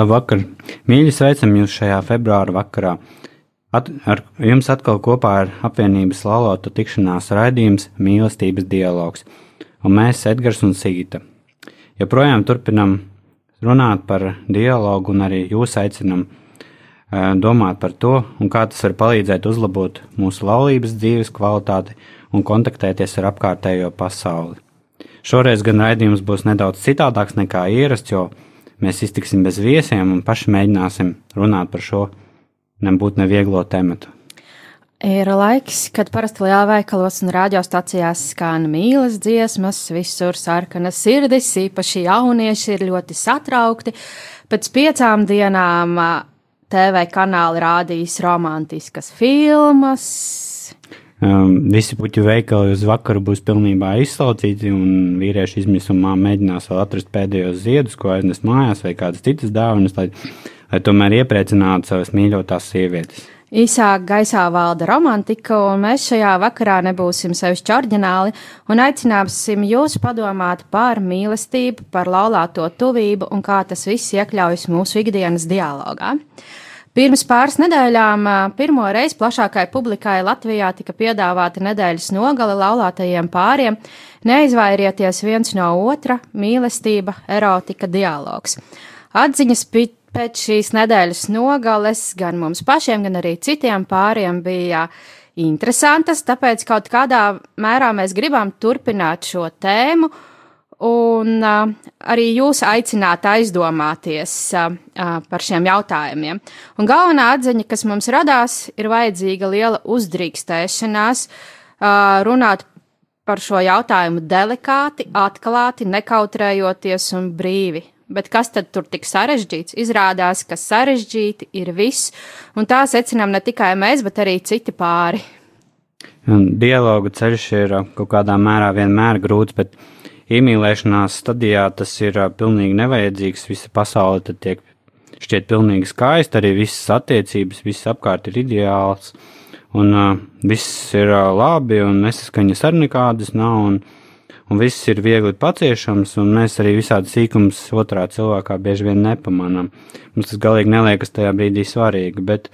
Labvakar! Mīļi sveicam jūs šajā februāra vakarā. At, ar jums atkal kopā ir apvienības laulātu tikšanās raidījums Mīlestības dialogs, un mēs, Edgars un Sīta, joprojām turpinam runāt par dialogu un arī jūs aicinam uh, domāt par to, un kā tas var palīdzēt uzlabot mūsu laulības dzīves kvalitāti un kontaktēties ar apkārtējo pasauli. Šoreiz gan raidījums būs nedaudz citādāks nekā ierasts, jo mēs iztiksim bez viesiem un paši mēģināsim runāt par šo nebūtu nevieglo tematu. Ir laiks, kad parasti lielveikalos un radiostacijās skan mīlas dziesmas, visur sarkanas sirdis, īpaši jaunieši ir ļoti satraukti. Pēc piecām dienām TV kanāli rādīs romantiskas filmas. Um, visi puķu veikali uz vakaru būs pilnībā izslaucīti, un vīrieši izmisumā mēģinās vēl atrast pēdējos ziedus, ko aiznest mājās, vai kādas citas dāvanas, lai, lai tomēr iepriecinātu savas mīļotās sievietes. Īsāk gaisā valda romantika, un mēs šajā vakarā nebūsim sevišķi orģināli un aicināsim jūs padomāt par mīlestību, par laulāto tuvību un kā tas viss iekļaujas mūsu ikdienas dialogā. Pirms pāris nedēļām pirmo reizi plašākai publikai Latvijā tika piedāvāta nedēļas nogale laulātajiem pāriem, neizvairieties viens no otra - mīlestība, erotika, dialogs. Atziņas pēc šīs nedēļas nogales gan mums pašiem, gan arī citiem pāriem bija interesantas, tāpēc kaut kādā mērā mēs gribam turpināt šo tēmu un uh, arī jūs aicināt aizdomāties uh, uh, par šiem jautājumiem. Un galvenā atziņa, kas mums radās, ir vajadzīga liela uzdrīkstēšanās uh, runāt par šo jautājumu delikāti, atklāti, nekautrējoties un brīvi. Bet kas tad tur tik sarežģīts? Izrādās, ka sarežģīti ir viss, un tā secinām ne tikai mēs, bet arī citi pāri. Dialogu ceļš ir kaut kādā mērā vienmēr grūts, bet iemīlēšanās stadijā tas ir pilnīgi nevajadzīgs. Visa pasaule tad tiek šķiet pilnīgi skaista, arī visas attiecības, viss apkārt ir ideāls, un uh, viss ir uh, labi, un nesaskaņas arī nekādas nav. Un, un viss ir viegli paciešams, un mēs arī visādi sīkums otrā cilvēkā bieži vien nepamanām. Mums tas galīgi neliekas tajā brīdī svarīgi, bet,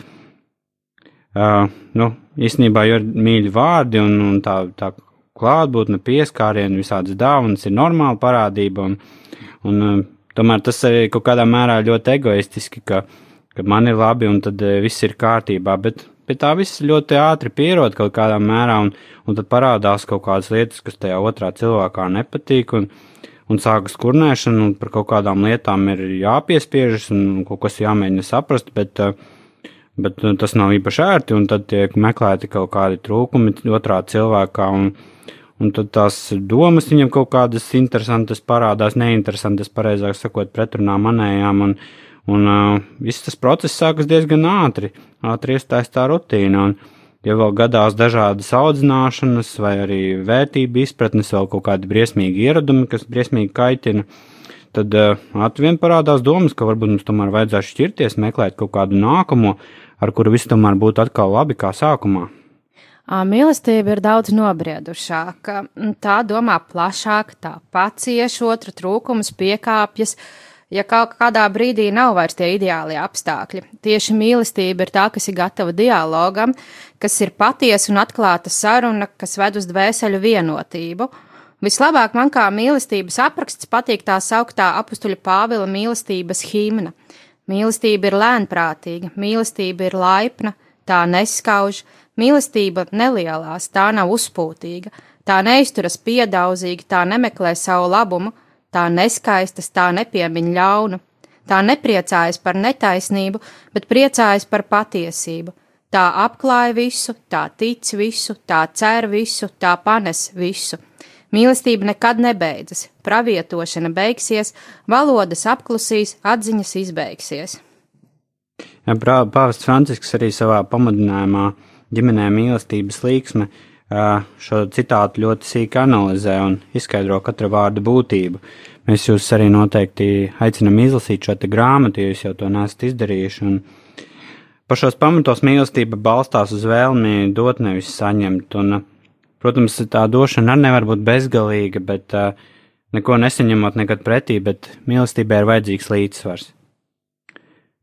uh, nu, īstenībā jau ir mīļi vārdi, un, un tā, tā klātbūtne, pieskārieni, visādas dāvanas ir normāla parādība, un, un uh, tomēr tas arī kaut kādā mērā ļoti egoistiski, ka, ka man ir labi, un tad uh, viss ir kārtībā, bet pie tā viss ļoti ātri pierod kaut kādā mērā, un, un tad parādās kaut kādas lietas, kas tajā otrā cilvēkā nepatīk, un, un sākas kurnēšana, un par kaut kādām lietām ir jāpiespiežas, un kaut kas jāmēģina saprast, bet, eh, bet eh, tas nav īpaši ērti, un tad tiek meklēti kaut kādi trūkumi otrā cilvēkā, un, un tad tās domas viņam kaut kādas interesantas parādās, neinteresantas, pareizāk sakot, pretrunā manējām, un, Un uh, viss tas process sākas diezgan ātri, ātri iestājas tā rutīna. Un, ja vēl gadās dažādas audzināšanas, vai arī vērtību izpratnes, vēl kaut kādi briesmīgi ieradumi, kas briesmīgi kaitina, tad uh, atvien parādās domas, ka varbūt mums tomēr vajadzētu šķirties, meklēt kaut kādu nākamo, ar kuru viss tomēr būtu atkal labi kā sākumā. Mīlestība ir daudz nobriedušāka, tā domā plašāk, tā pacieš otru trūkumus, piekāpjas, ja kaut kādā brīdī nav vairs tie ideālie apstākļi. Tieši mīlestība ir tā, kas ir gatava dialogam, kas ir patiesa un atklāta saruna, kas ved uz dvēseli vienotību. Vislabāk man kā mīlestības apraksts patīk tā sauktā apstuļa Pāvila mīlestības himna. Mīlestība ir lēnprātīga, mīlestība ir laipna, tā neskauž, mīlestība nelielās, tā nav uzpūtīga, tā neizturas piedaudzīgi, tā nemeklē savu labumu, tā neskaistas, tā nepiemiņ ļaunu. Tā nepriecājas par netaisnību, bet priecājas par patiesību. Tā apklāja visu, tā tic visu, tā cer visu, tā panes visu. Mīlestība nekad nebeidzas, pravietošana beigsies, valodas apklusīs, atziņas izbeigsies. Ja, Pāvests Francisks arī savā pamudinājumā ģimenē mīlestības līksme šo citātu ļoti sīki analizē un izskaidro katra vārda būtību. Mēs jūs arī noteikti aicinam izlasīt šo grāmatu, ja jūs jau to nesat izdarījuši. Pašos pamatos mīlestība balstās uz vēlmi dot, nevis saņemt. Un, protams, tā došana arī nevar būt bezgalīga, bet uh, neko nesaņemot nekad pretī, bet mīlestībai ir vajadzīgs līdzsvars.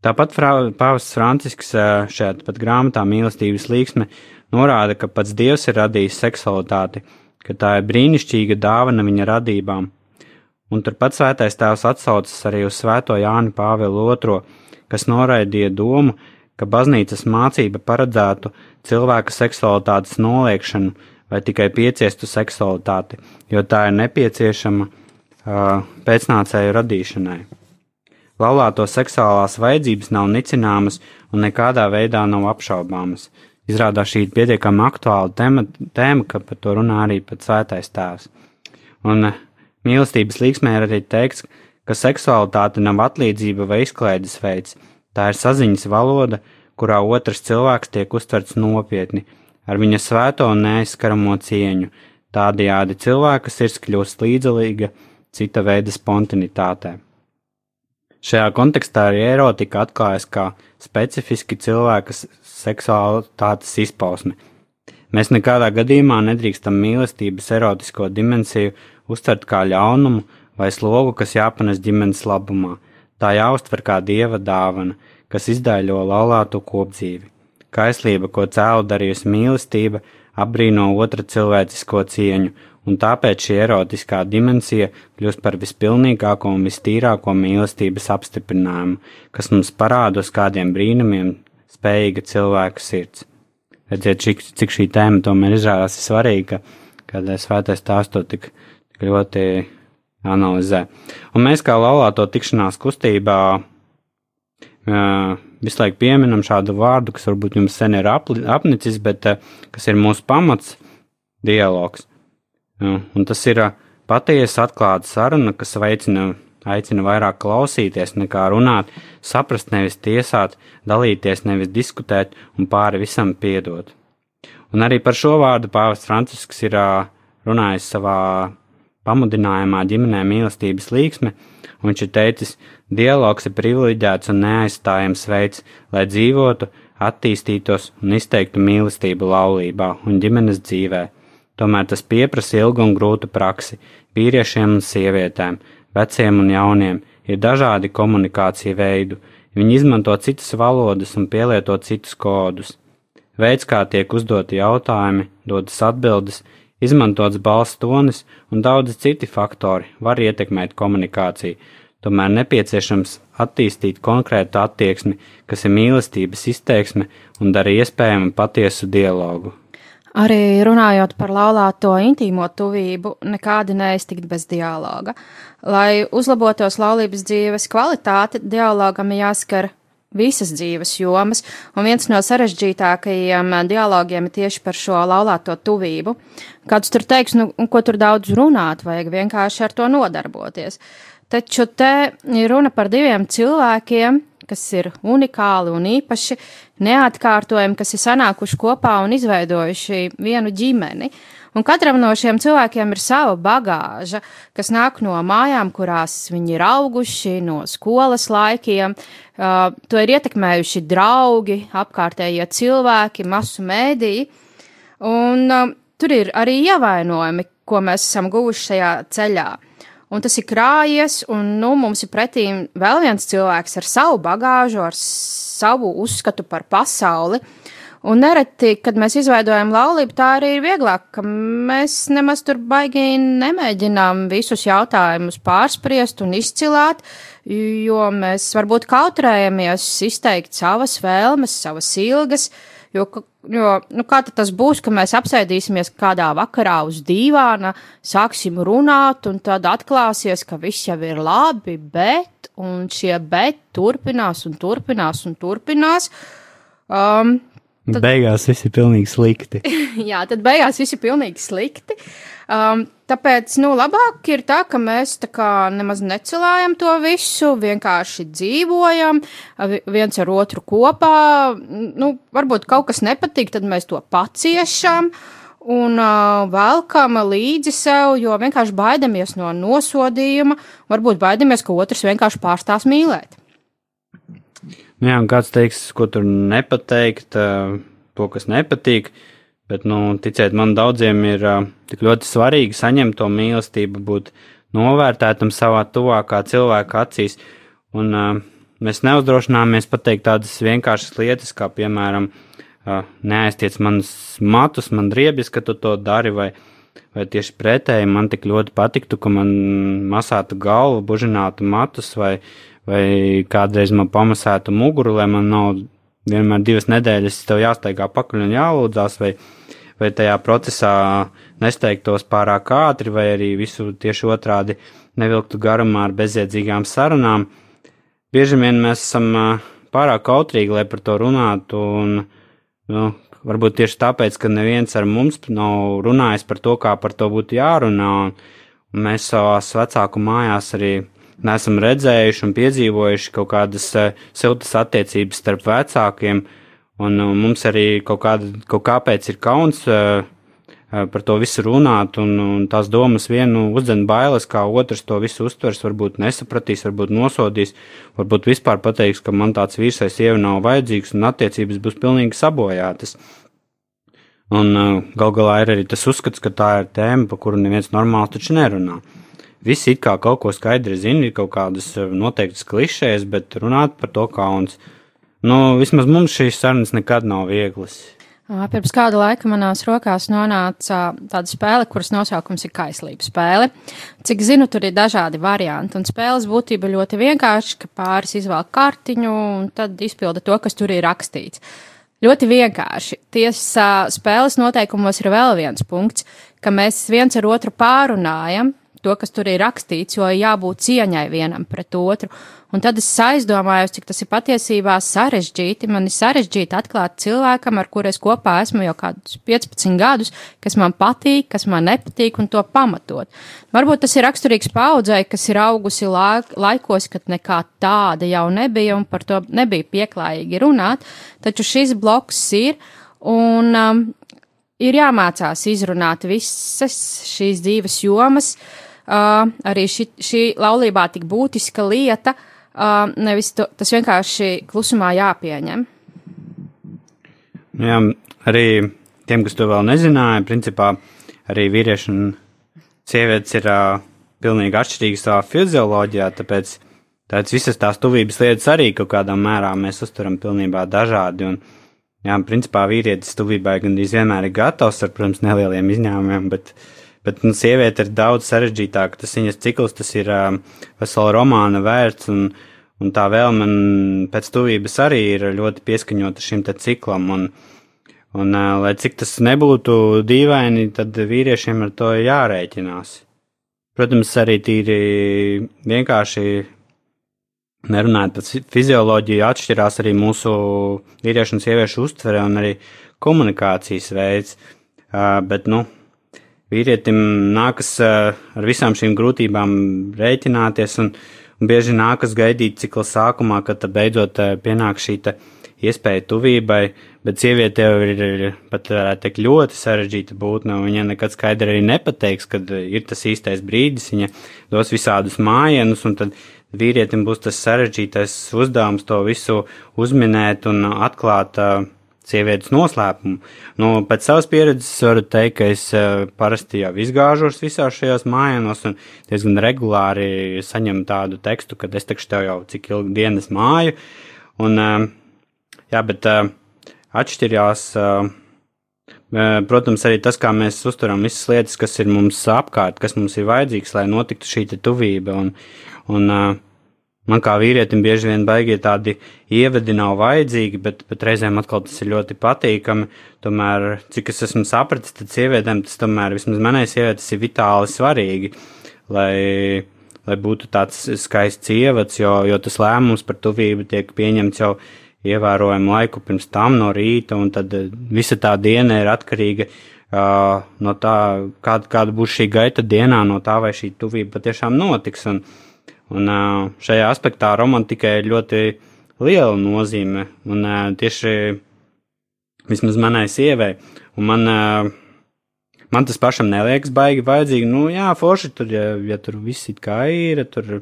Tāpat Pāvests Francisks šajā pat grāmatā mīlestības līksme norāda, ka pats Dievs ir radījis seksualitāti, ka tā ir brīnišķīga dāvana viņa radībām un turpat svētais tēvs atsaucas arī uz svēto Jāni Pāvilu II, kas noraidīja domu, ka baznīcas mācība paredzētu cilvēka seksualitātes noliekšanu vai tikai pieciestu seksualitāti, jo tā ir nepieciešama uh, pēcnācēju radīšanai. Laulāto seksuālās vajadzības nav nicināmas un nekādā veidā nav apšaubāmas. Izrādās šī ir pietiekami aktuāla tēma, tēma, ka par to runā arī pats svētais tēvs. Un Mīlestības līksmē ir arī teikts, ka seksualitāte nav atlīdzība vai izklaides veids, tā ir saziņas valoda, kurā otrs cilvēks tiek uztverts nopietni, ar viņa svēto un neaizskaramo cieņu. Tādējādi cilvēka sirds kļūst līdzdalīga cita veida spontanitātē. Šajā kontekstā arī erotika atklājas kā specifiski cilvēka seksualitātes izpausme. Mēs nekādā gadījumā nedrīkstam mīlestības erotisko dimensiju uztvert kā ļaunumu vai slogu, kas jāpanes ģimenes labumā. Tā jāuztver kā dieva dāvana, kas izdēļo laulāto kopdzīvi. Kaislība, ko cēlu darījusi mīlestība, apbrīno otra cilvēcisko cieņu, un tāpēc šī erotiskā dimensija kļūst par vispilnīgāko un vistīrāko mīlestības apstiprinājumu, kas mums parāda uz kādiem brīnumiem spējīga cilvēka sirds. Redziet, cik, cik šī tēma tomēr izrādās svarīga, kad svētais tās to tik ļoti analizē. Un mēs kā laulāto tikšanās kustībā uh, visu laiku pieminam šādu vārdu, kas varbūt jums sen ir apli, apnicis, bet uh, kas ir mūsu pamats - dialogs. Un tas ir patiesa atklāta saruna, kas veicina, aicina vairāk klausīties nekā runāt, saprast nevis tiesāt, dalīties nevis diskutēt un pāri visam piedot. Un arī par šo vārdu Pāvests Francisks ir runājis savā pamudinājumā ģimenē mīlestības līksme, viņš ir teicis, dialogs ir privileģēts un neaizstājams veids, lai dzīvotu, attīstītos un izteiktu mīlestību laulībā un ģimenes dzīvē. Tomēr tas pieprasa ilgu un grūtu praksi vīriešiem un sievietēm, veciem un jauniem, ir dažādi komunikācija veidu, viņi izmanto citas valodas un pielieto citus kodus. Veids, kā tiek uzdoti jautājumi, dodas atbildes, Izmantots balss tonis un daudzi citi faktori var ietekmēt komunikāciju, tomēr nepieciešams attīstīt konkrētu attieksmi, kas ir mīlestības izteiksme un dara iespējamu patiesu dialogu. Arī runājot par laulāto intīmo tuvību, nekādi neiztikt bez dialoga. Lai uzlabotos laulības dzīves kvalitāte, dialogam jāskar visas dzīves jomas, un viens no sarežģītākajiem dialogiem ir tieši par šo laulāto tuvību. Kāds tur teiks, nu, ko tur daudz runāt, vajag vienkārši ar to nodarboties. Taču te ir runa par diviem cilvēkiem, kas ir unikāli un īpaši neatkārtojami, kas ir sanākuši kopā un izveidojuši vienu ģimeni. Un katram no šiem cilvēkiem ir sava bagāža, kas nāk no mājām, kurās viņi ir auguši, no skolas laikiem. Uh, to ir ietekmējuši draugi, apkārtējie cilvēki, masu mēdīji. Un uh, tur ir arī ievainojumi, ko mēs esam guvuši šajā ceļā. Un tas ir krājies, un nu, mums ir pretī vēl viens cilvēks ar savu bagāžu, ar savu uzskatu par pasauli. Uh, Un nereti, kad mēs izveidojam laulību, tā arī ir vieglāk, ka mēs nemaz tur baigi nemēģinām visus jautājumus pārspriest un izcilāt, jo mēs varbūt kautrējamies izteikt savas vēlmes, savas ilgas, Jo, jo nu, kā tas būs, ka mēs apsēdīsimies kādā vakarā uz dīvāna, sāksim runāt, un tad atklāsies, ka viss jau ir labi, bet, šie bet turpinās un turpinās un turpinās. Um, Tad, beigās viss ir pilnīgi slikti. jā, tad beigās viss ir pilnīgi slikti. Um, tāpēc, nu, labāk ir tā, ka mēs tā kā nemaz necelājam to visu, vienkārši dzīvojam viens ar otru kopā. Nu, varbūt kaut kas nepatīk, tad mēs to paciešam un uh, velkam līdzi sev, jo vienkārši baidamies no nosodījuma, varbūt baidamies, ka otrs vienkārši pārstās mīlēt. Nu jā, kāds teiks, ko tur nepateikt, to, kas nepatīk. Bet, nu, ticiet, man daudziem ir uh, tik ļoti svarīgi saņemt to mīlestību, būt novērtētam savā tuvākā cilvēka acīs. Un uh, mēs neuzdrošināmies pateikt tādas vienkāršas lietas, kā piemēram, uh, neaiztiec manas matus, man driebis, ka tu to dari, vai, vai tieši pretēji man tik ļoti patiktu, ka man masātu galvu, bužinātu matus, vai, vai kādreiz man pamasētu muguru, lai man nav vienmēr divas nedēļas jāsteigā pakaļ un jālūdzās, vai, vai tajā procesā nesteigtos pārāk ātri, vai arī visu tieši otrādi nevilktu garumā ar bezjēdzīgām sarunām. Bieži vien mēs esam pārāk kautrīgi, lai par to runātu, un nu, varbūt tieši tāpēc, ka neviens ar mums nav runājis par to, kā par to būtu jārunā, un mēs savās vecāku mājās arī neesam redzējuši un piedzīvojuši kaut kādas uh, siltas attiecības starp vecākiem, un uh, mums arī kaut, kāda, kaut kāpēc ir kauns uh, par to visu runāt, un, un tās domas vienu uzdzen bailes, kā otrs to visu uztvers, varbūt nesapratīs, varbūt nosodīs, varbūt vispār pateiks, ka man tāds vīrs vai sieva nav vajadzīgs, un attiecības būs pilnīgi sabojātas. Un gal galā ir arī tas uzskats, ka tā ir tēma, par kuru neviens normāli taču nerunā. Uh, visi it kā kaut ko skaidri zina, ir kaut kādas eh, noteiktas klišejas, bet runāt par to kauns. Nu, vismaz mums šīs sarunas nekad nav vieglas. Pirms kāda laika manās rokās nonāca tāda spēle, kuras nosaukums ir kaislības spēle. Cik zinu, tur ir dažādi varianti, un spēles būtība ļoti vienkārši, ka pāris izvēl kartiņu un tad izpilda to, kas tur ir rakstīts. Ļoti vienkārši. Tiesa spēles noteikumos ir vēl viens punkts, ka mēs viens ar otru pārunājam, to, kas tur ir rakstīts, jo jābūt cieņai vienam pret otru. Un tad es aizdomājos, cik tas ir patiesībā sarežģīti. Man ir sarežģīti atklāt cilvēkam, ar kuru es kopā esmu jau kādus 15 gadus, kas man patīk, kas man nepatīk, un to pamatot. Varbūt tas ir raksturīgs paudzei, kas ir augusi laikos, kad nekā tāda jau nebija, un par to nebija pieklājīgi runāt, taču šis bloks ir. Un um, ir jāmācās izrunāt visas šīs dzīves jomas, uh, arī ši, šī laulībā tik būtiska lieta, uh, nevis to, tas vienkārši klusumā jāpieņem. Jā, arī tiem, kas to vēl nezināja, principā arī vīrieši un sievietes ir uh, pilnīgi atšķirīgi savā fizioloģijā, tāpēc tādas visas tās tuvības lietas arī kaut kādā mērā mēs uztveram pilnībā dažādi. Un, jā, principā vīrietis tuvībai gandrīz vienmēr ir gatavs ar, protams, nelieliem izņēmumiem, bet uh, Bet nu, sieviete ir daudz sarežģītāka. Tas viņas cikls, tas ir um, vesela romāna vērts, un, un tā vēlme pēc tuvības arī ir ļoti pieskaņota šim ciklam. Un, un, lai cik tas nebūtu dīvaini, tad vīriešiem ar to jārēķinās. Protams, arī tīri vienkārši nerunājot par fizioloģiju, atšķirās arī mūsu vīriešu un sieviešu uztvere un arī komunikācijas veids. Bet, nu, vīrietim nākas ar visām šīm grūtībām rēķināties, un, un bieži nākas gaidīt cikla sākumā, kad beidzot pienāk šī iespēja tuvībai, bet sieviete jau ir, ir pat varētu teikt ļoti sarežģīta būtne, un viņa nekad skaidri arī nepateiks, kad ir tas īstais brīdis, viņa dos visādus mājienus, un tad vīrietim būs tas sarežģītais uzdevums to visu uzminēt un atklāt uh, sievietes noslēpumu. Nu, pēc savas pieredzes varu teikt, ka es uh, parasti jau izgāžos visās šajās mājās un diezgan regulāri saņemu tādu tekstu, ka es tekšu tev jau cik ilgi dienas māju. Un, uh, jā, bet uh, atšķirjās, protams, arī tas, kā mēs uzturam visas lietas, kas ir mums apkārt, kas mums ir vajadzīgs, lai notiktu šī tuvība. Un, un, man kā vīrietim bieži vien baigie tādi ievadi nav vajadzīgi, bet, bet reizēm atkal tas ir ļoti patīkami. Tomēr, cik es esmu sapratis, tad sievietēm tas tomēr vismaz manai sievietes ir vitāli svarīgi, lai, lai būtu tāds skaists ievads, jo, jo tas lēmums par tuvību tiek pieņemts jau ievērojumu laiku pirms tam no rīta, un tad visa tā diena ir atkarīga uh, no tā, kāda, kāda būs šī gaita dienā, no tā, vai šī tuvība patiešām notiks. Un, Un šajā aspektā romantikai ir ļoti liela nozīme. Un tieši vismaz manai sievai. Un man, man tas pašam neliekas baigi vajadzīgi. Nu, jā, forši tur, ja, ja tur viss it kā ir, tur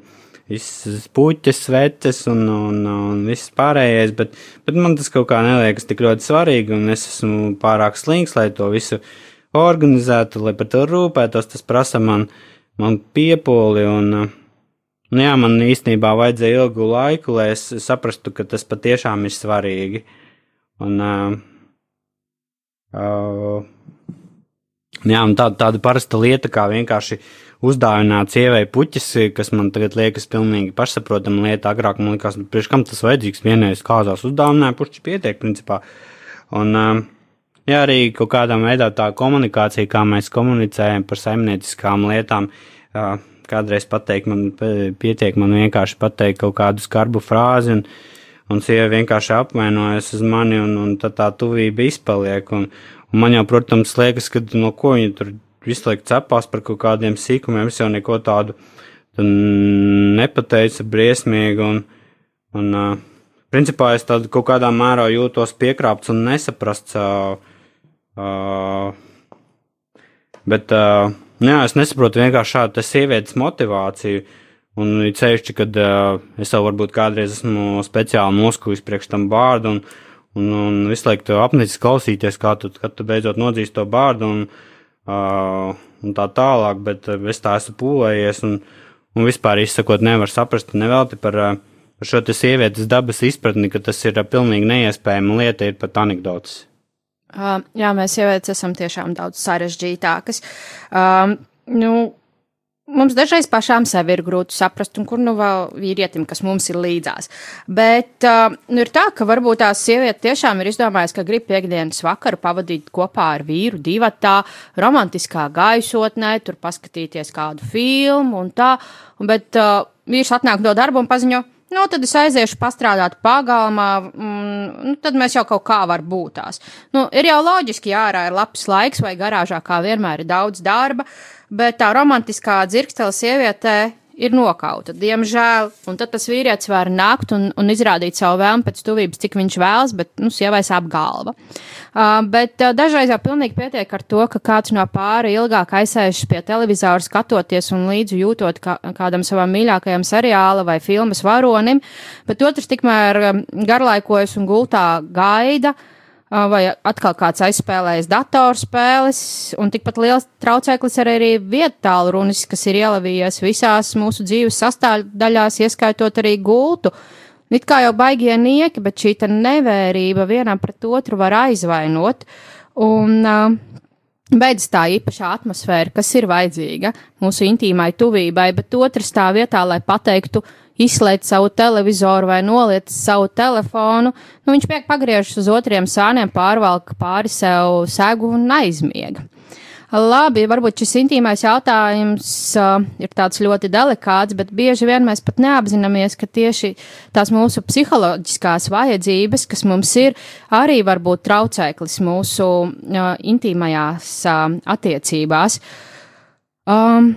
visas puķes, sveces un, un, un viss pārējais, bet, bet man tas kaut kā neliekas tik ļoti svarīgi, un es esmu pārāk slings, lai to visu organizētu, lai par to rūpētos. Tas prasa man, man piepoli un uh, Nu, jā, man īstenībā vajadzēja ilgu laiku, lai es saprastu, ka tas patiešām ir svarīgi. Un, uh, uh, jā, un tāda, tāda parasta lieta, kā vienkārši uzdāvināt sievai puķis, kas man tagad liekas pilnīgi pašsaprotama lieta. Agrāk man likās, nu, priekš kam tas vajadzīgs, vienreiz kāzās uzdāvināja, puķis pietiek, principā. Un, uh, jā, arī kaut kādā veidā tā komunikācija, kā mēs komunicējam par saimnieciskām lietām, uh, kādreiz pateikt, man pietiek, man vienkārši pateikt kaut kādu skarbu frāzi, un, un sieva vienkārši apvainojas uz mani, un, un tad tā tuvība izpaliek. Un, un man jau, protams, liekas, ka no ko viņa tur visu laiku cepās par kaut kādiem sīkumiem, es jau neko tādu nepateicu briesmīgi, un, un uh, principā es tādu kaut kādā mērā jūtos piekrāpts un nesaprasts. Uh, uh, bet uh, jā, es nesaprotu vienkārši šādu sievietes motivāciju. Un ir ceļš, kad uh, es jau varbūt kādreiz esmu speciāli noskūjis priekš tam bārdu un, un, un visu laiku apnicis klausīties, kā tu, kad tu beidzot nodzīst to bārdu un, uh, un tā tālāk, bet uh, es tā esmu pūlējies un, un vispār izsakot nevar saprast nevelti par, par šo te sievietes dabas izpratni, ka tas ir pilnīgi neiespējama lieta, ir pat anekdotas. Uh, jā, mēs sievietes esam tiešām daudz sarežģītākas. Um, nu, mums dažreiz pašām sevi ir grūti saprast, un kur nu vēl vīrietim, kas mums ir līdzās. Bet uh, ir tā, ka varbūt tās sieviete tiešām ir izdomājusi, ka grib piekdienas vakaru pavadīt kopā ar vīru divatā, romantiskā gaisotnē, tur paskatīties kādu filmu un tā, bet uh, vīrs atnāk no darba un paziņo, Nu, tad es aiziešu pastrādāt pagalmā, un nu, tad mēs jau kaut kā var būt tās. Nu, ir jau loģiski, jā, ārā ir labs laiks, vai garāžā kā vienmēr ir daudz darba, bet tā romantiskā dzirkstela sievietē ir nokauta, diemžēl. Un tad tas vīrietis var nākt un, un izrādīt savu vēlmu pēc tuvības, cik viņš vēlas, bet, nu, sievai sāp galva. Uh, bet uh, dažreiz jau pilnīgi pietiek ar to, ka kāds no pāri ilgāk aizsēžas pie televizora skatoties un līdzi jūtot kā, kādam savam mīļākajam seriāla vai filmas varonim, bet otrs tikmēr um, garlaikojas un gultā gaida. Uh, vai atkal kāds aizspēlējis datorspēles, un tikpat liels traucēklis ir arī vietālu runis, kas ir ielavījies visās mūsu dzīves sastāvdaļās, ieskaitot arī gultu. It kā jau baigie nieki, bet šī nevērība vienam pret otru var aizvainot, un uh, beidzas tā īpašā atmosfēra, kas ir vajadzīga mūsu intīmai tuvībai, bet otrs tā vietā, lai pateiktu, uh, izslēdz savu televizoru vai noliec savu telefonu, nu, viņš piek pagriežas uz otriem sāniem, pārvalk pāri sev segu un aizmiega. Labi, varbūt šis intīmais jautājums uh, ir tāds ļoti delikāts, bet bieži vien mēs pat neapzināmies, ka tieši tās mūsu psiholoģiskās vajadzības, kas mums ir, arī var būt traucēklis mūsu uh, intīmajās uh, attiecībās. Um,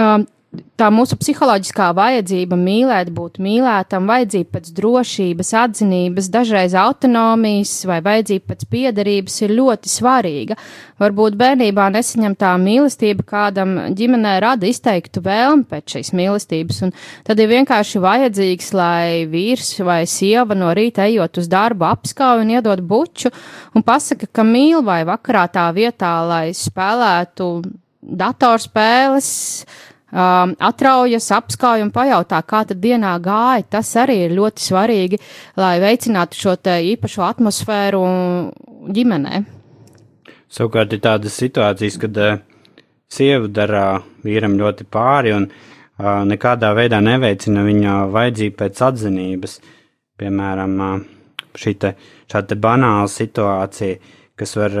um, tā mūsu psiholoģiskā vajadzība mīlēt, būt mīlētam, vajadzība pēc drošības, atzinības, dažreiz autonomijas vai vajadzība pēc piederības ir ļoti svarīga. Varbūt bērnībā nesaņemtā mīlestība kādam ģimenē rada izteiktu vēlmi pēc šīs mīlestības, un tad ir vienkārši vajadzīgs, lai vīrs vai sieva no rīta ejot uz darbu apskauj un iedod buču un pasaka, ka mīl vai vakarā tā vietā, lai spēlētu datorspēles, um, atraujas, apskauj un pajautā, kā tad dienā gāja. Tas arī ir ļoti svarīgi, lai veicinātu šo īpašo atmosfēru ģimenē. Savukārt ir tādas situācijas, kad uh, sieva dara vīram ļoti pāri un, nekādā veidā neveicina viņa vajadzību pēc atzinības. Piemēram, šī te, šāda banāla situācija, kas var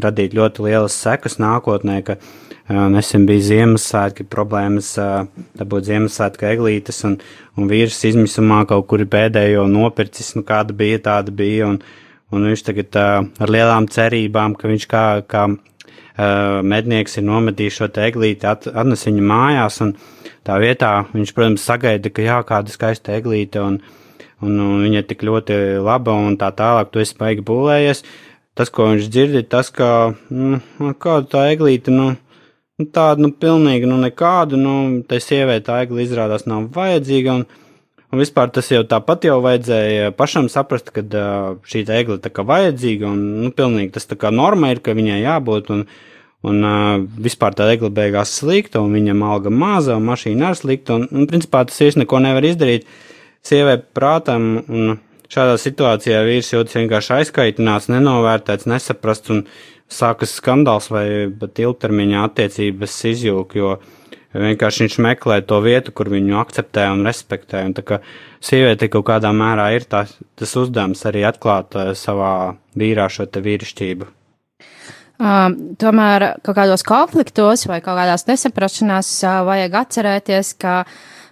radīt ļoti lielas sekas nākotnē, ka nesen bija Ziemassvētki problēmas dabūt Ziemassvētku eglītes, un, un vīrs izmisumā kaut kur pēdējo nopircis, nu kāda bija, tāda bija, un, un viņš tagad ar lielām cerībām, ka viņš kā, kā mednieks ir nometījis šo eglīti, at, atnes viņu mājās, un tā vietā viņš, protams, sagaida, ka jā, kāda skaista eglīte, un, un, un viņa ir tik ļoti laba, un tā tālāk, tu esi baigi būlējies. Tas, ko viņš dzird, ir tas, ka, nu, kāda tā eglīte, nu, nu, tāda, nu, pilnīgi, nu, nekādu, nu, tai sievietē tā egli izrādās nav vajadzīga, un, un vispār tas jau tāpat jau vajadzēja pašam saprast, ka šī egli tā kā vajadzīga, un, nu, pilnīgi tas tā kā norma ir, ka viņai jābūt, un, un uh, vispār tā egli beigās slikta, un viņam alga maza, un mašīna arī slikta, un, un, principā tas vīrs neko nevar izdarīt sievai prātam, un šādā situācijā vīrs jūtas vienkārši aizkaitināts, nenovērtēts, nesaprasts, un, sākas skandāls vai pat ilgtermiņā attiecības izjūg, jo vienkārši viņš meklē to vietu, kur viņu akceptē un respektē. Un tā kā sieviete kaut kādā mērā ir tā, tas uzdevums arī atklāt uh, savā vīrā šo te vīrišķību. Um, tomēr kaut kādos konfliktos vai kaut kādās nesaprašanās uh, vajag atcerēties, ka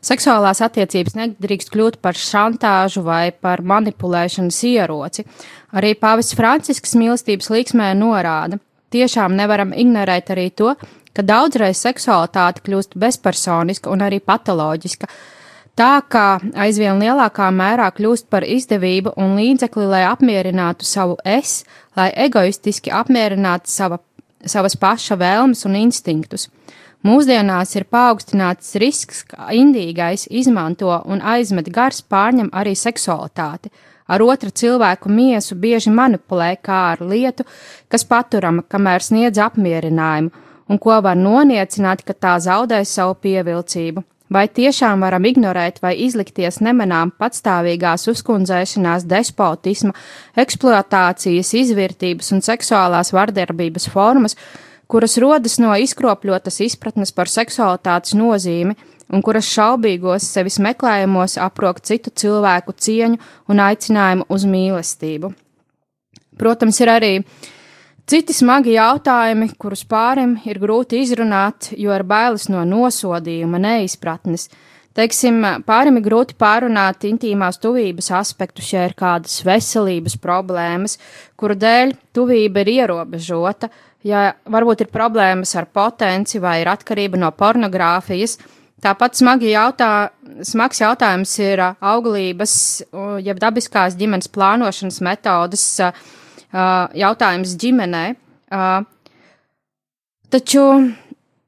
seksuālās attiecības nedrīkst kļūt par šantāžu vai par manipulēšanas ieroci. Arī Pāvests Francisks mīlestības līksmē norāda, tiešām nevaram ignorēt arī to, ka daudzreiz seksualitāte kļūst bezpersoniska un arī patoloģiska. Tā kā aizvien lielākā mērā kļūst par izdevību un līdzekli, lai apmierinātu savu es, lai egoistiski apmierinātu sava, savas paša vēlmes un instinktus. Mūsdienās ir paaugstināts risks, ka indīgais izmanto un aizmet gars pārņem arī seksualitāti ar otra cilvēku miesu bieži manipulē kā ar lietu, kas paturama, kamēr sniedz apmierinājumu, un ko var noniecināt, ka tā zaudē savu pievilcību. Vai tiešām varam ignorēt vai izlikties nemanām patstāvīgās uzkundzēšanās, despotisma, eksploatācijas, izvērtības un seksuālās vardarbības formas, kuras rodas no izkropļotas izpratnes par seksualitātes nozīmi, un kuras šaubīgos sevis meklējumos aprok citu cilvēku cieņu un aicinājumu uz mīlestību. Protams, ir arī citi smagi jautājumi, kurus pārim ir grūti izrunāt, jo ir bailes no nosodījuma, neizpratnes. Teiksim, pārim ir grūti pārunāt intīmās tuvības aspektus, ja ir kādas veselības problēmas, kuru dēļ tuvība ir ierobežota, ja varbūt ir problēmas ar potenci vai ir atkarība no pornogrāfijas, Tāpat jautā, smags jautājums ir auglības, jeb dabiskās ģimenes plānošanas metodas jautājums ģimenē. Taču,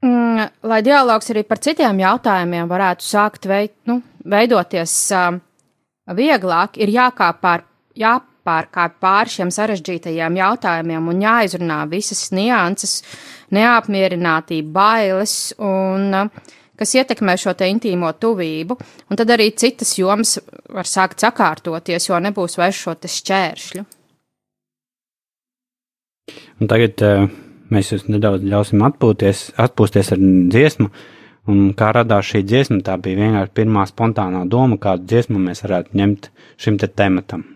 mm, lai dialogs arī par citiem jautājumiem varētu sākt veid, nu, veidoties vieglāk, ir jākāpār, jāpārkāp pāri šiem sarežģītajiem jautājumiem un jāizrunā visas nianses, neapmierinātība, bailes un uh, kas ietekmē šo te intīmo tuvību, un tad arī citas jomas var sākt sakārtoties, jo nebūs vairs šo te šķēršļu. Un tagad uh, mēs jūs nedaudz ļausim atpūties, atpūsties ar dziesmu, un kā radās šī dziesma, tā bija vienkārši pirmā spontānā doma, kādu dziesmu mēs varētu ņemt šim te tematam.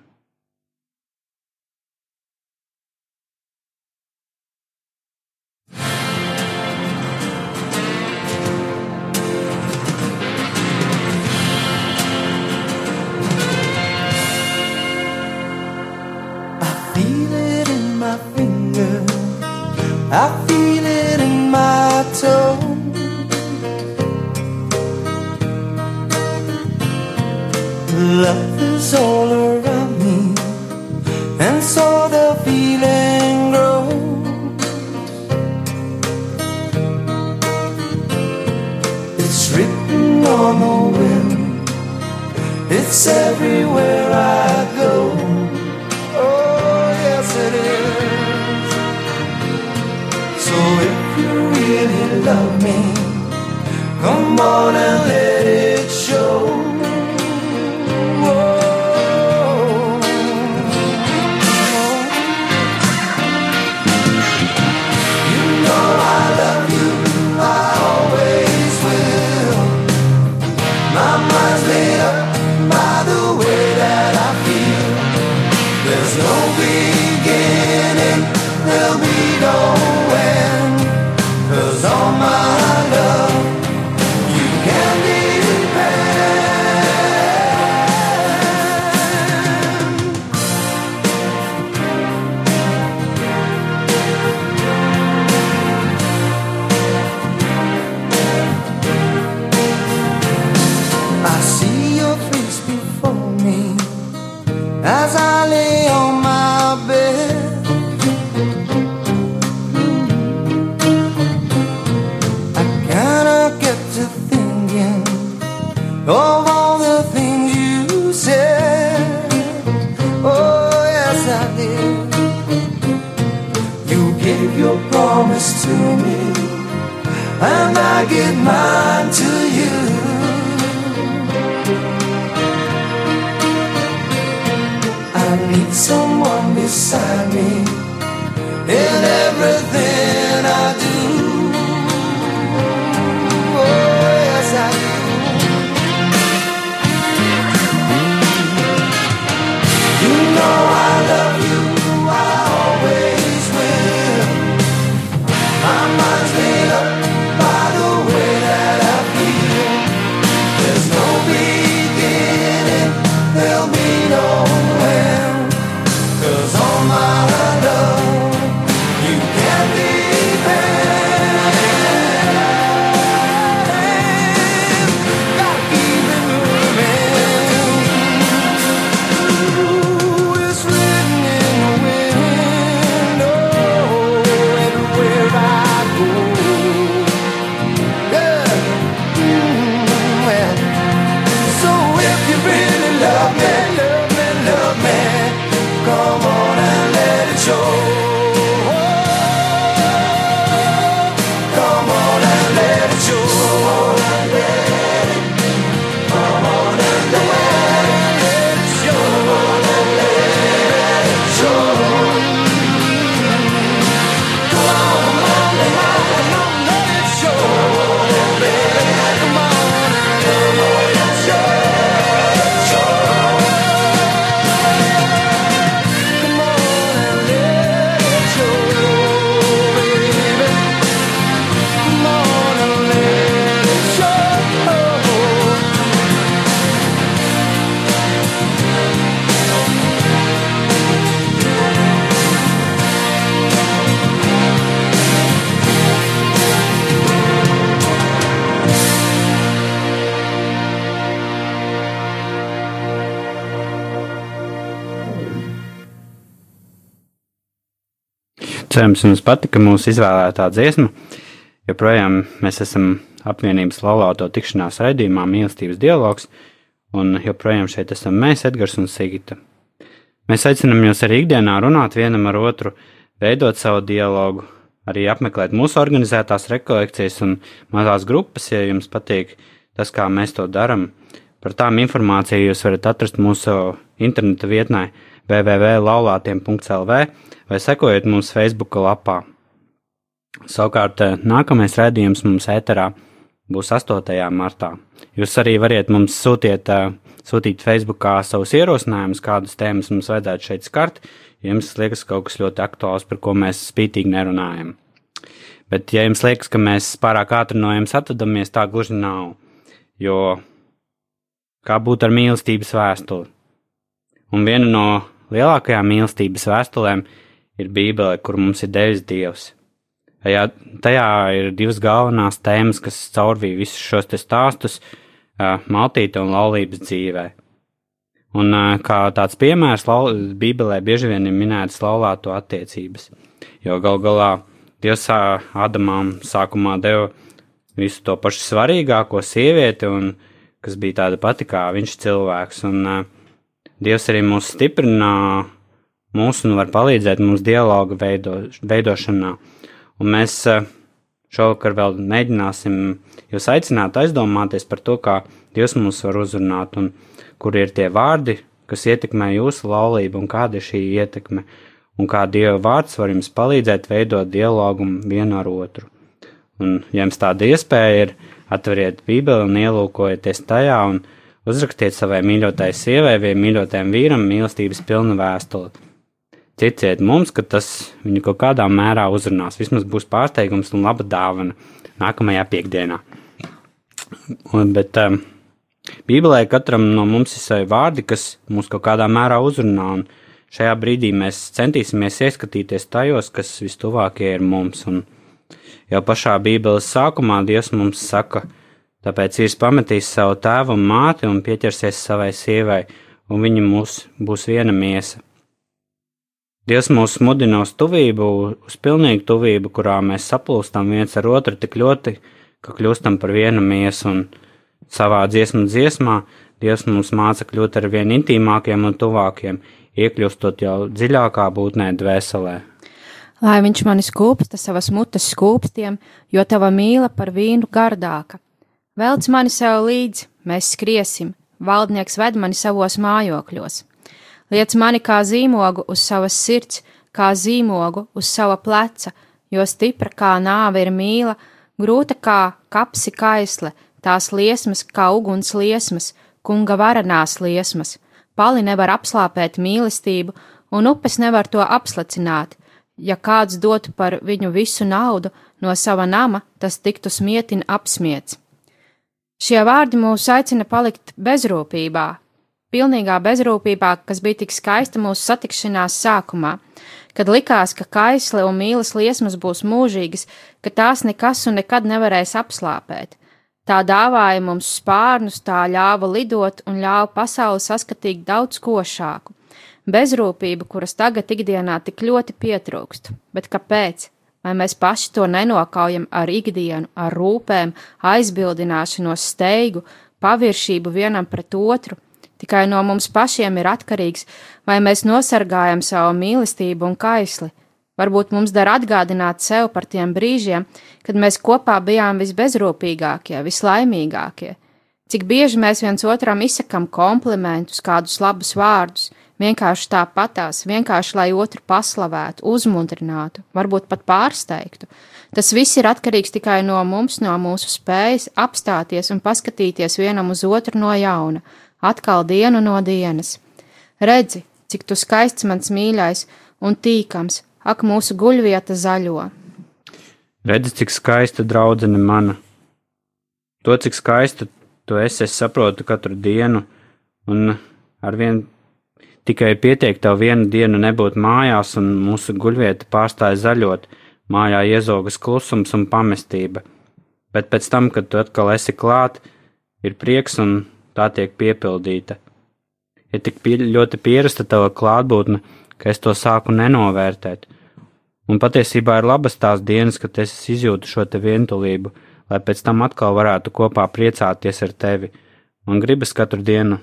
I feel it in my toe. Love is all around me, and so the feeling grows. It's written on the wind, it's everywhere I love me, come on and let of all the things you said. Oh, yes, I did. You gave your promise to me, and I give mine to you. I need someone beside me in everything I do. Oh, yes, I do. Cerams, jums patika mūsu izvēlētā dziesma. Joprojām mēs esam apvienības laulāto tikšanās raidījumā mīlestības dialogs, un joprojām šeit esam mēs, Edgars un Sigita. Mēs aicinām jūs arī ikdienā runāt vienam ar otru, veidot savu dialogu, arī apmeklēt mūsu organizētās rekolekcijas un mazās grupas, ja jums patīk tas, kā mēs to darām. Par tām informāciju jūs varat atrast mūsu interneta vietnē www.laulātiem.lv vai sekojiet mums Facebook lapā. Savukārt, eh, nākamais redzējums mums ēterā būs 8. martā. Jūs arī variet mums sūtiet, eh, sūtīt Facebookā savus ierosinājumus, kādas tēmas mums vajadzētu šeit skart, ja jums liekas kaut kas ļoti aktuāls, par ko mēs spītīgi nerunājam. Bet, ja jums liekas, ka mēs pārāk ātri no jums atvadamies, tā gluži nav. Jo kā būtu ar mīlestības vēstuli? Un viena no lielākajām mīlestības vēstulēm ir Bībele, kur mums ir devis Dievs. Tajā, tajā ir divas galvenās tēmas, kas caurvīja visus šos stāstus maltīte un laulības dzīvē. Un kā tāds piemērs, Bībelē bieži vien ir minētas laulāto attiecības, jo gal galā Dievs Adamām sākumā deva visu to pašu svarīgāko sievieti, un kas bija tāda pati kā viņš cilvēks, un uh, Dievs arī mūs stiprina mūsu un var palīdzēt mums dialogu veido, veidošanā. Un mēs eh, šovakar vēl mēģināsim jūs aicināt aizdomāties par to, kā Dievs mūs var uzrunāt un kur ir tie vārdi, kas ietekmē jūsu laulību un kāda ir šī ietekme un kā Dieva vārds var jums palīdzēt veidot dialogu vienu ar otru. Un, ja jums tāda iespēja ir, atveriet Bībeli un ielūkojieties tajā un uzrakstiet savai mīļotai sievai vai mīļotajam vīram mīlestības pilnu vēstuli. Ticiet mums, ka tas viņu kaut kādā mērā uzrunās. Vismaz būs pārsteigums un laba dāvana nākamajā piekdienā. Un, bet um, Bībelē katram no mums ir savi vārdi, kas mūs kaut kādā mērā uzrunā, un šajā brīdī mēs centīsimies ieskatīties tajos, kas vistuvākie ir mums. Un jau pašā Bībeles sākumā Dievs mums saka, tāpēc īrs pametīs savu tēvu un māti un pieķersies savai sievai, un viņi mūs būs viena miesa. Dievs mūs mudina uz tuvību, uz pilnīgu tuvību, kurā mēs saplūstam viens ar otru tik ļoti, ka kļūstam par vienu miesu, un Savā dziesmu dziesmā Dievs mums māca kļūt ar vien intīmākiem un tuvākiem, iekļūstot jau dziļākā būtnē dvēselē. Lai viņš mani skūpsta savas mutes skūpstiem, jo tava mīla par vīnu gardāka. Velc mani sev līdzi, mēs skriesim, valdnieks ved mani savos mājokļos. Liec mani kā zīmogu uz savas sirds, kā zīmogu uz sava pleca, jo stipra kā nāve ir mīla, grūta kā kapsi kaisle, tās liesmas kā uguns liesmas, kunga varanās liesmas. Pali nevar apslāpēt mīlestību, un upes nevar to apslacināt. Ja kāds dotu par viņu visu naudu no sava nama, tas tiktu smietin apsmiets. Šie vārdi mūs aicina palikt bezrūpībā, pilnīgā bezrūpībā, kas bija tik skaista mūsu satikšanās sākumā, kad likās, ka kaisle un mīlas liesmas būs mūžīgas, ka tās nekas un nekad nevarēs apslāpēt. Tā dāvāja mums spārnus, tā ļāva lidot un ļāva pasauli saskatīt daudz košāku. Bezrūpība, kuras tagad ikdienā tik ļoti pietrūkst, bet kāpēc? Vai mēs paši to nenokaujam ar ikdienu, ar rūpēm, aizbildināšanos, steigu, paviršību vienam pret otru? Tikai no mums pašiem ir atkarīgs, vai mēs nosargājam savu mīlestību un kaisli, Varbūt mums der atgādināt sev par tiem brīžiem, kad mēs kopā bijām visbezrūpīgākie, vislaimīgākie. Cik bieži mēs viens otram izsakām komplimentus, kādus labus vārdus, vienkārši tāpatās, vienkārši lai otru paslavētu, uzmundrinātu, varbūt pat pārsteigtu. Tas viss ir atkarīgs tikai no mums, no mūsu spējas apstāties un paskatīties vienam uz otru no jauna, atkal dienu no dienas. Redzi, cik tu skaists mans mīļais un tīkams, ak, mūsu guļvieta zaļo. Redzi, cik skaista draudzene mana. To, cik skaista tu esi, es saprotu katru dienu, un ar vien tikai pietiek tev vienu dienu nebūt mājās, un mūsu guļvieta pārstāja zaļot, mājā iezogas klusums un pamestība. Bet pēc tam, kad tu atkal esi klāt, ir prieks un tā tiek piepildīta. Ir tik pie, ļoti pierasta tava klātbūtne, ka es to sāku nenovērtēt. Un patiesībā ir labas tās dienas, kad es izjūtu šo te vientulību, lai pēc tam atkal varētu kopā priecāties ar tevi. Man gribas katru dienu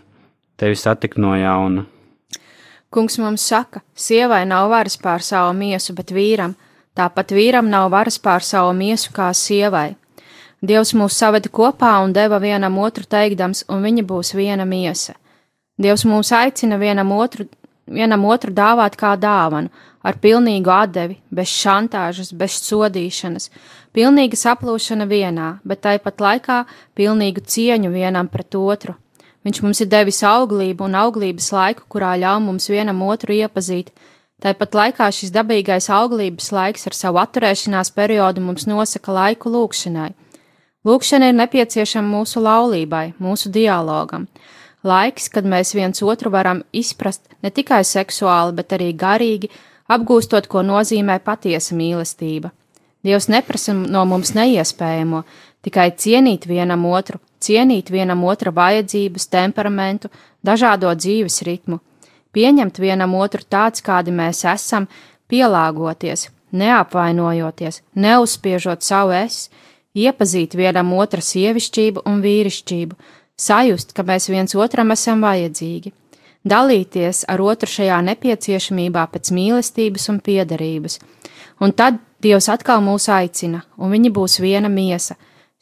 tevi satikt no jauna. Kungs mums saka, sievai nav varas pār savu miesu, bet vīram, tāpat vīram nav varas pār savu miesu kā sievai. Dievs mūs saveda kopā un deva vienam otru teikdams, un viņa būs viena miesa. Dievs mūs aicina vienam otru vienam otru dāvāt kā dāvanu, ar pilnīgu atdevi, bez šantāžas, bez sodīšanas, pilnīga saplūšana vienā, bet tāpat laikā pilnīgu cieņu vienam pret otru. Viņš mums ir devis auglību un auglības laiku, kurā ļauj mums vienam otru iepazīt. Tāpat laikā šis dabīgais auglības laiks ar savu atturēšanās periodu mums nosaka laiku lūkšanai. Lūkšana ir nepieciešama mūsu laulībai, mūsu dialogam laiks, kad mēs viens otru varam izprast ne tikai seksuāli, bet arī garīgi, apgūstot, ko nozīmē patiesa mīlestība. Dievs neprasa no mums neiespējamo, tikai cienīt vienam otru, cienīt vienam otra vajadzības, temperamentu, dažādo dzīves ritmu, pieņemt vienam otru tāds, kādi mēs esam, pielāgoties, neapvainojoties, neuzspiežot savu es, iepazīt vienam otra sievišķību un vīrišķību, sajust, ka mēs viens otram esam vajadzīgi, dalīties ar otru šajā nepieciešamībā pēc mīlestības un piederības. Un tad Dievs atkal mūs aicina, un viņi būs viena miesa,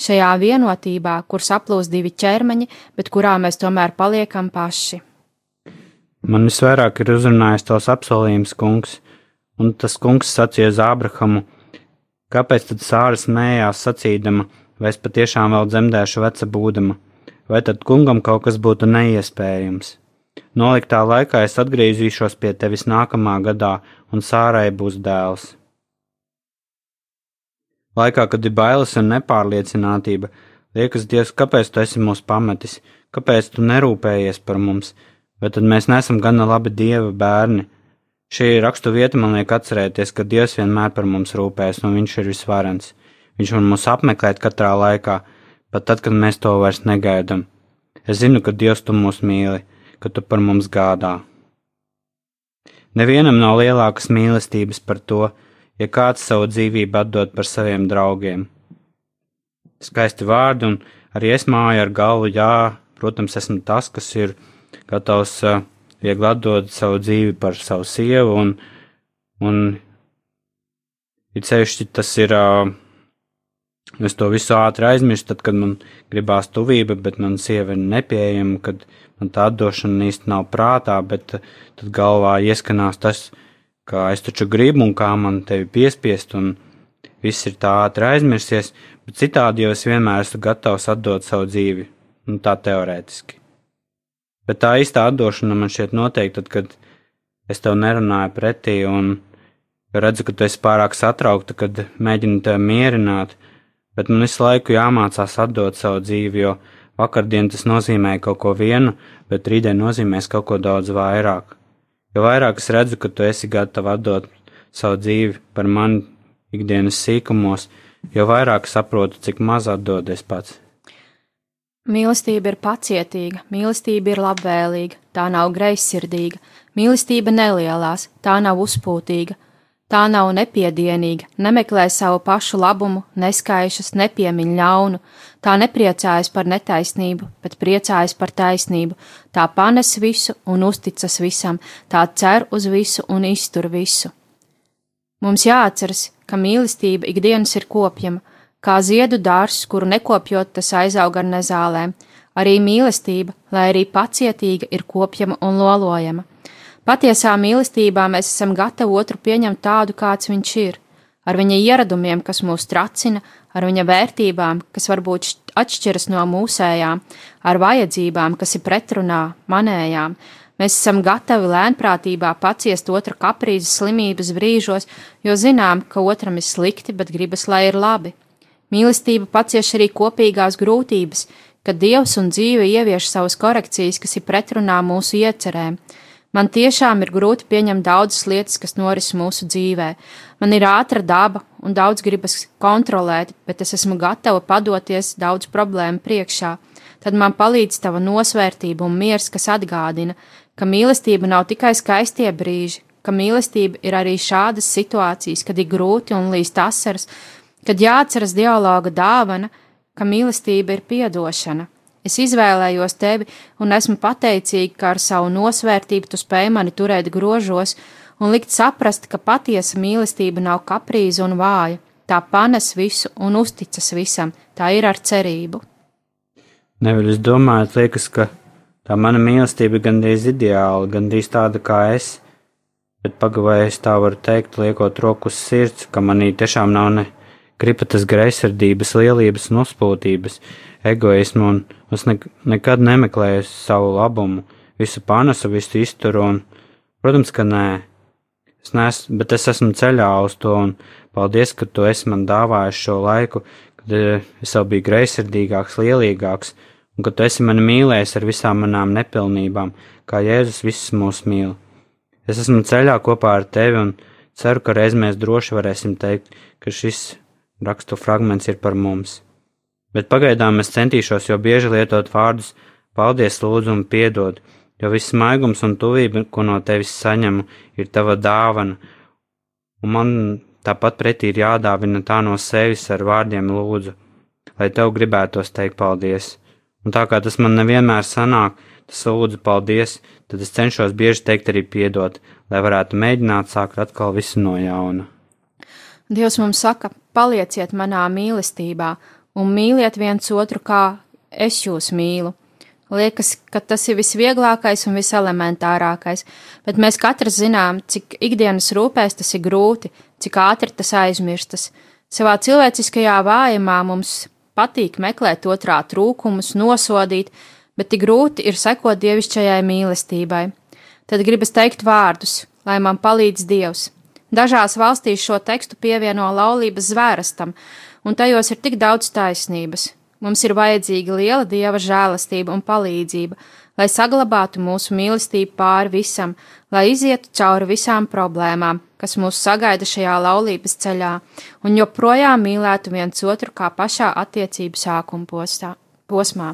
šajā vienotībā, kur saplūs divi ķermeņi, bet kurā mēs tomēr paliekam paši. Man visvairāk ir uzrunājis tos apsolījums, kungs, un tas kungs sacīja uz Ābrahamu, kāpēc tad sāra smējās sacīdama, vai es patiešām vēl dzemdēšu veca būdama vai tad kungam kaut kas būtu neiespējams. Noliktā laikā es atgriezīšos pie tevis nākamā gadā, un sārai būs dēls. Laikā, kad ir bailes un nepārliecinātība, liekas, Dievs, kāpēc tu esi mūs pametis, kāpēc tu nerūpējies par mums, vai tad mēs nesam gana labi Dieva bērni. Šī rakstu vieta man liek atcerēties, ka Dievs vienmēr par mums rūpēs, un Viņš ir visvarens. Viņš var mūs apmeklēt katrā laikā, pat tad, kad mēs to vairs negaidām. Es zinu, ka Dievs tu mūs mīli, ka tu par mums gādā. Nevienam nav lielākas mīlestības par to, ja kāds savu dzīvību atdod par saviem draugiem. skaisti vārdi, un arī es māju ar galvu, jā, protams, esmu tas, kas ir gatavs viegli atdot savu dzīvi par savu sievu, un, un it sevišķi tas ir, es to visu ātri aizmirstu, tad, kad man gribās tuvība, bet man sieva ir nepieejama, kad man tā atdošana īsti nav prātā, bet tad galvā ieskanās tas, ka es taču gribu un kā man tevi piespiest, un viss ir tā ātri aizmirsies, bet citādi jau es vienmēr esmu gatavs atdot savu dzīvi, nu tā teorētiski. Bet tā īstā atdošana man šķiet noteikti, tad, kad es tev nerunāju pretī un redzu, ka tu esi pārāk satraukta, kad mēģini tevi mierināt, bet man visu laiku jāmācās atdot savu dzīvi, jo vakardien tas nozīmē kaut ko vienu, bet rītdien nozīmēs kaut ko daudz vairāk. Jo vairāk es redzu, ka tu esi gatava atdot savu dzīvi par mani ikdienas sīkumos, jo vairāk saprotu, cik maz atdodies pats. Mīlestība ir pacietīga, mīlestība ir labvēlīga, tā nav greizsirdīga, mīlestība nelielās, tā nav uzpūtīga, tā nav nepiedienīga, nemeklē savu pašu labumu, neskaišas, nepiemiņ ļaunu, tā nepriecājas par netaisnību, bet priecājas par taisnību, tā panes visu un uzticas visam, tā cer uz visu un iztur visu. Mums jāatceras, ka mīlestība ikdienas ir kopjama, kā ziedu dārzs, kuru nekopjot, tas aizaug ar nezālēm. Arī mīlestība, lai arī pacietīga, ir kopjama un lolojama. Patiesā mīlestībā mēs esam gatavi otru pieņemt tādu, kāds viņš ir, ar viņa ieradumiem, kas mūs tracina, ar viņa vērtībām, kas varbūt atšķiras no mūsējām, ar vajadzībām, kas ir pretrunā manējām. Mēs esam gatavi lēnprātībā paciest otra kaprīzes slimības brīžos, jo zinām, ka otram ir slikti, bet gribas, lai ir labi. Mīlestība pacieš arī kopīgās grūtības, kad Dievs un dzīve ievieš savas korekcijas, kas ir pretrunā mūsu iecerēm. Man tiešām ir grūti pieņemt daudzas lietas, kas noris mūsu dzīvē. Man ir ātra daba un daudz gribas kontrolēt, bet es esmu gatava padoties daudz problēmu priekšā. Tad man palīdz tava nosvērtība un miers, kas atgādina, ka mīlestība nav tikai skaistie brīži, ka mīlestība ir arī šādas situācijas, kad ir grūti un līst asaras, kad jāatceras dialoga dāvana, ka mīlestība ir piedošana. Es izvēlējos tevi un esmu pateicīga, ka ar savu nosvērtību tu spēj mani turēt grožos un likt saprast, ka patiesa mīlestība nav kaprīza un vāja. Tā panes visu un uzticas visam, tā ir ar cerību. Nevis domājot, liekas, ka tā mana mīlestība ir gandrīz ideāla, gandrīz tāda kā es, bet pagavējies tā var teikt, liekot roku uz sirds, ka manī tiešām nav ne gribatas greizsirdības, lielības un uzpūtības, egoismu, un es ne, nekad nemeklēju savu labumu, visu panesu, visu izturu, un, protams, ka nē, es neesmu, bet es esmu ceļā uz to, un paldies, ka tu esi man dāvājis šo laiku, kad eh, es jau biju greizsirdīgāks, lielīgāks, un ka tu esi mani mīlējis ar visām manām nepilnībām, kā Jēzus visus mūs mīl. Es esmu ceļā kopā ar tevi, un ceru, ka reiz mēs droši varēsim teikt, ka šis rakstu fragments ir par mums. Bet pagaidām es centīšos jau bieži lietot vārdus paldies, lūdzu un piedod, jo viss maigums un tuvība, ko no tevis saņemu, ir tava dāvana, un man tāpat pretī ir jādāvina tā no sevis ar vārdiem lūdzu, lai tev gribētos teikt paldies. Un tā kā tas man nevienmēr sanāk, tas lūdzu paldies, tad es cenšos bieži teikt arī piedot, lai varētu mēģināt sākt atkal visu no jauna. Dievs mums saka, palieciet manā mīlestībā un mīliet viens otru, kā es jūs mīlu. Liekas, ka tas ir visvieglākais un viselementārākais, bet mēs katrs zinām, cik ikdienas rūpēs tas ir grūti, cik ātri tas aizmirstas. Savā cilvēciskajā vājumā mums patīk meklēt otrā trūkumus, nosodīt, bet tik grūti ir sekot dievišķajai mīlestībai. Tad gribas teikt vārdus, lai man palīdz Dievs, Dažās valstīs šo tekstu pievieno laulības zvērestam, un tajos ir tik daudz taisnības. Mums ir vajadzīga liela dieva žēlastība un palīdzība, lai saglabātu mūsu mīlestību pāri visam, lai izietu cauri visām problēmām, kas mūs sagaida šajā laulības ceļā, un joprojām mīlētu viens otru kā pašā attiecību sākuma postā, posmā.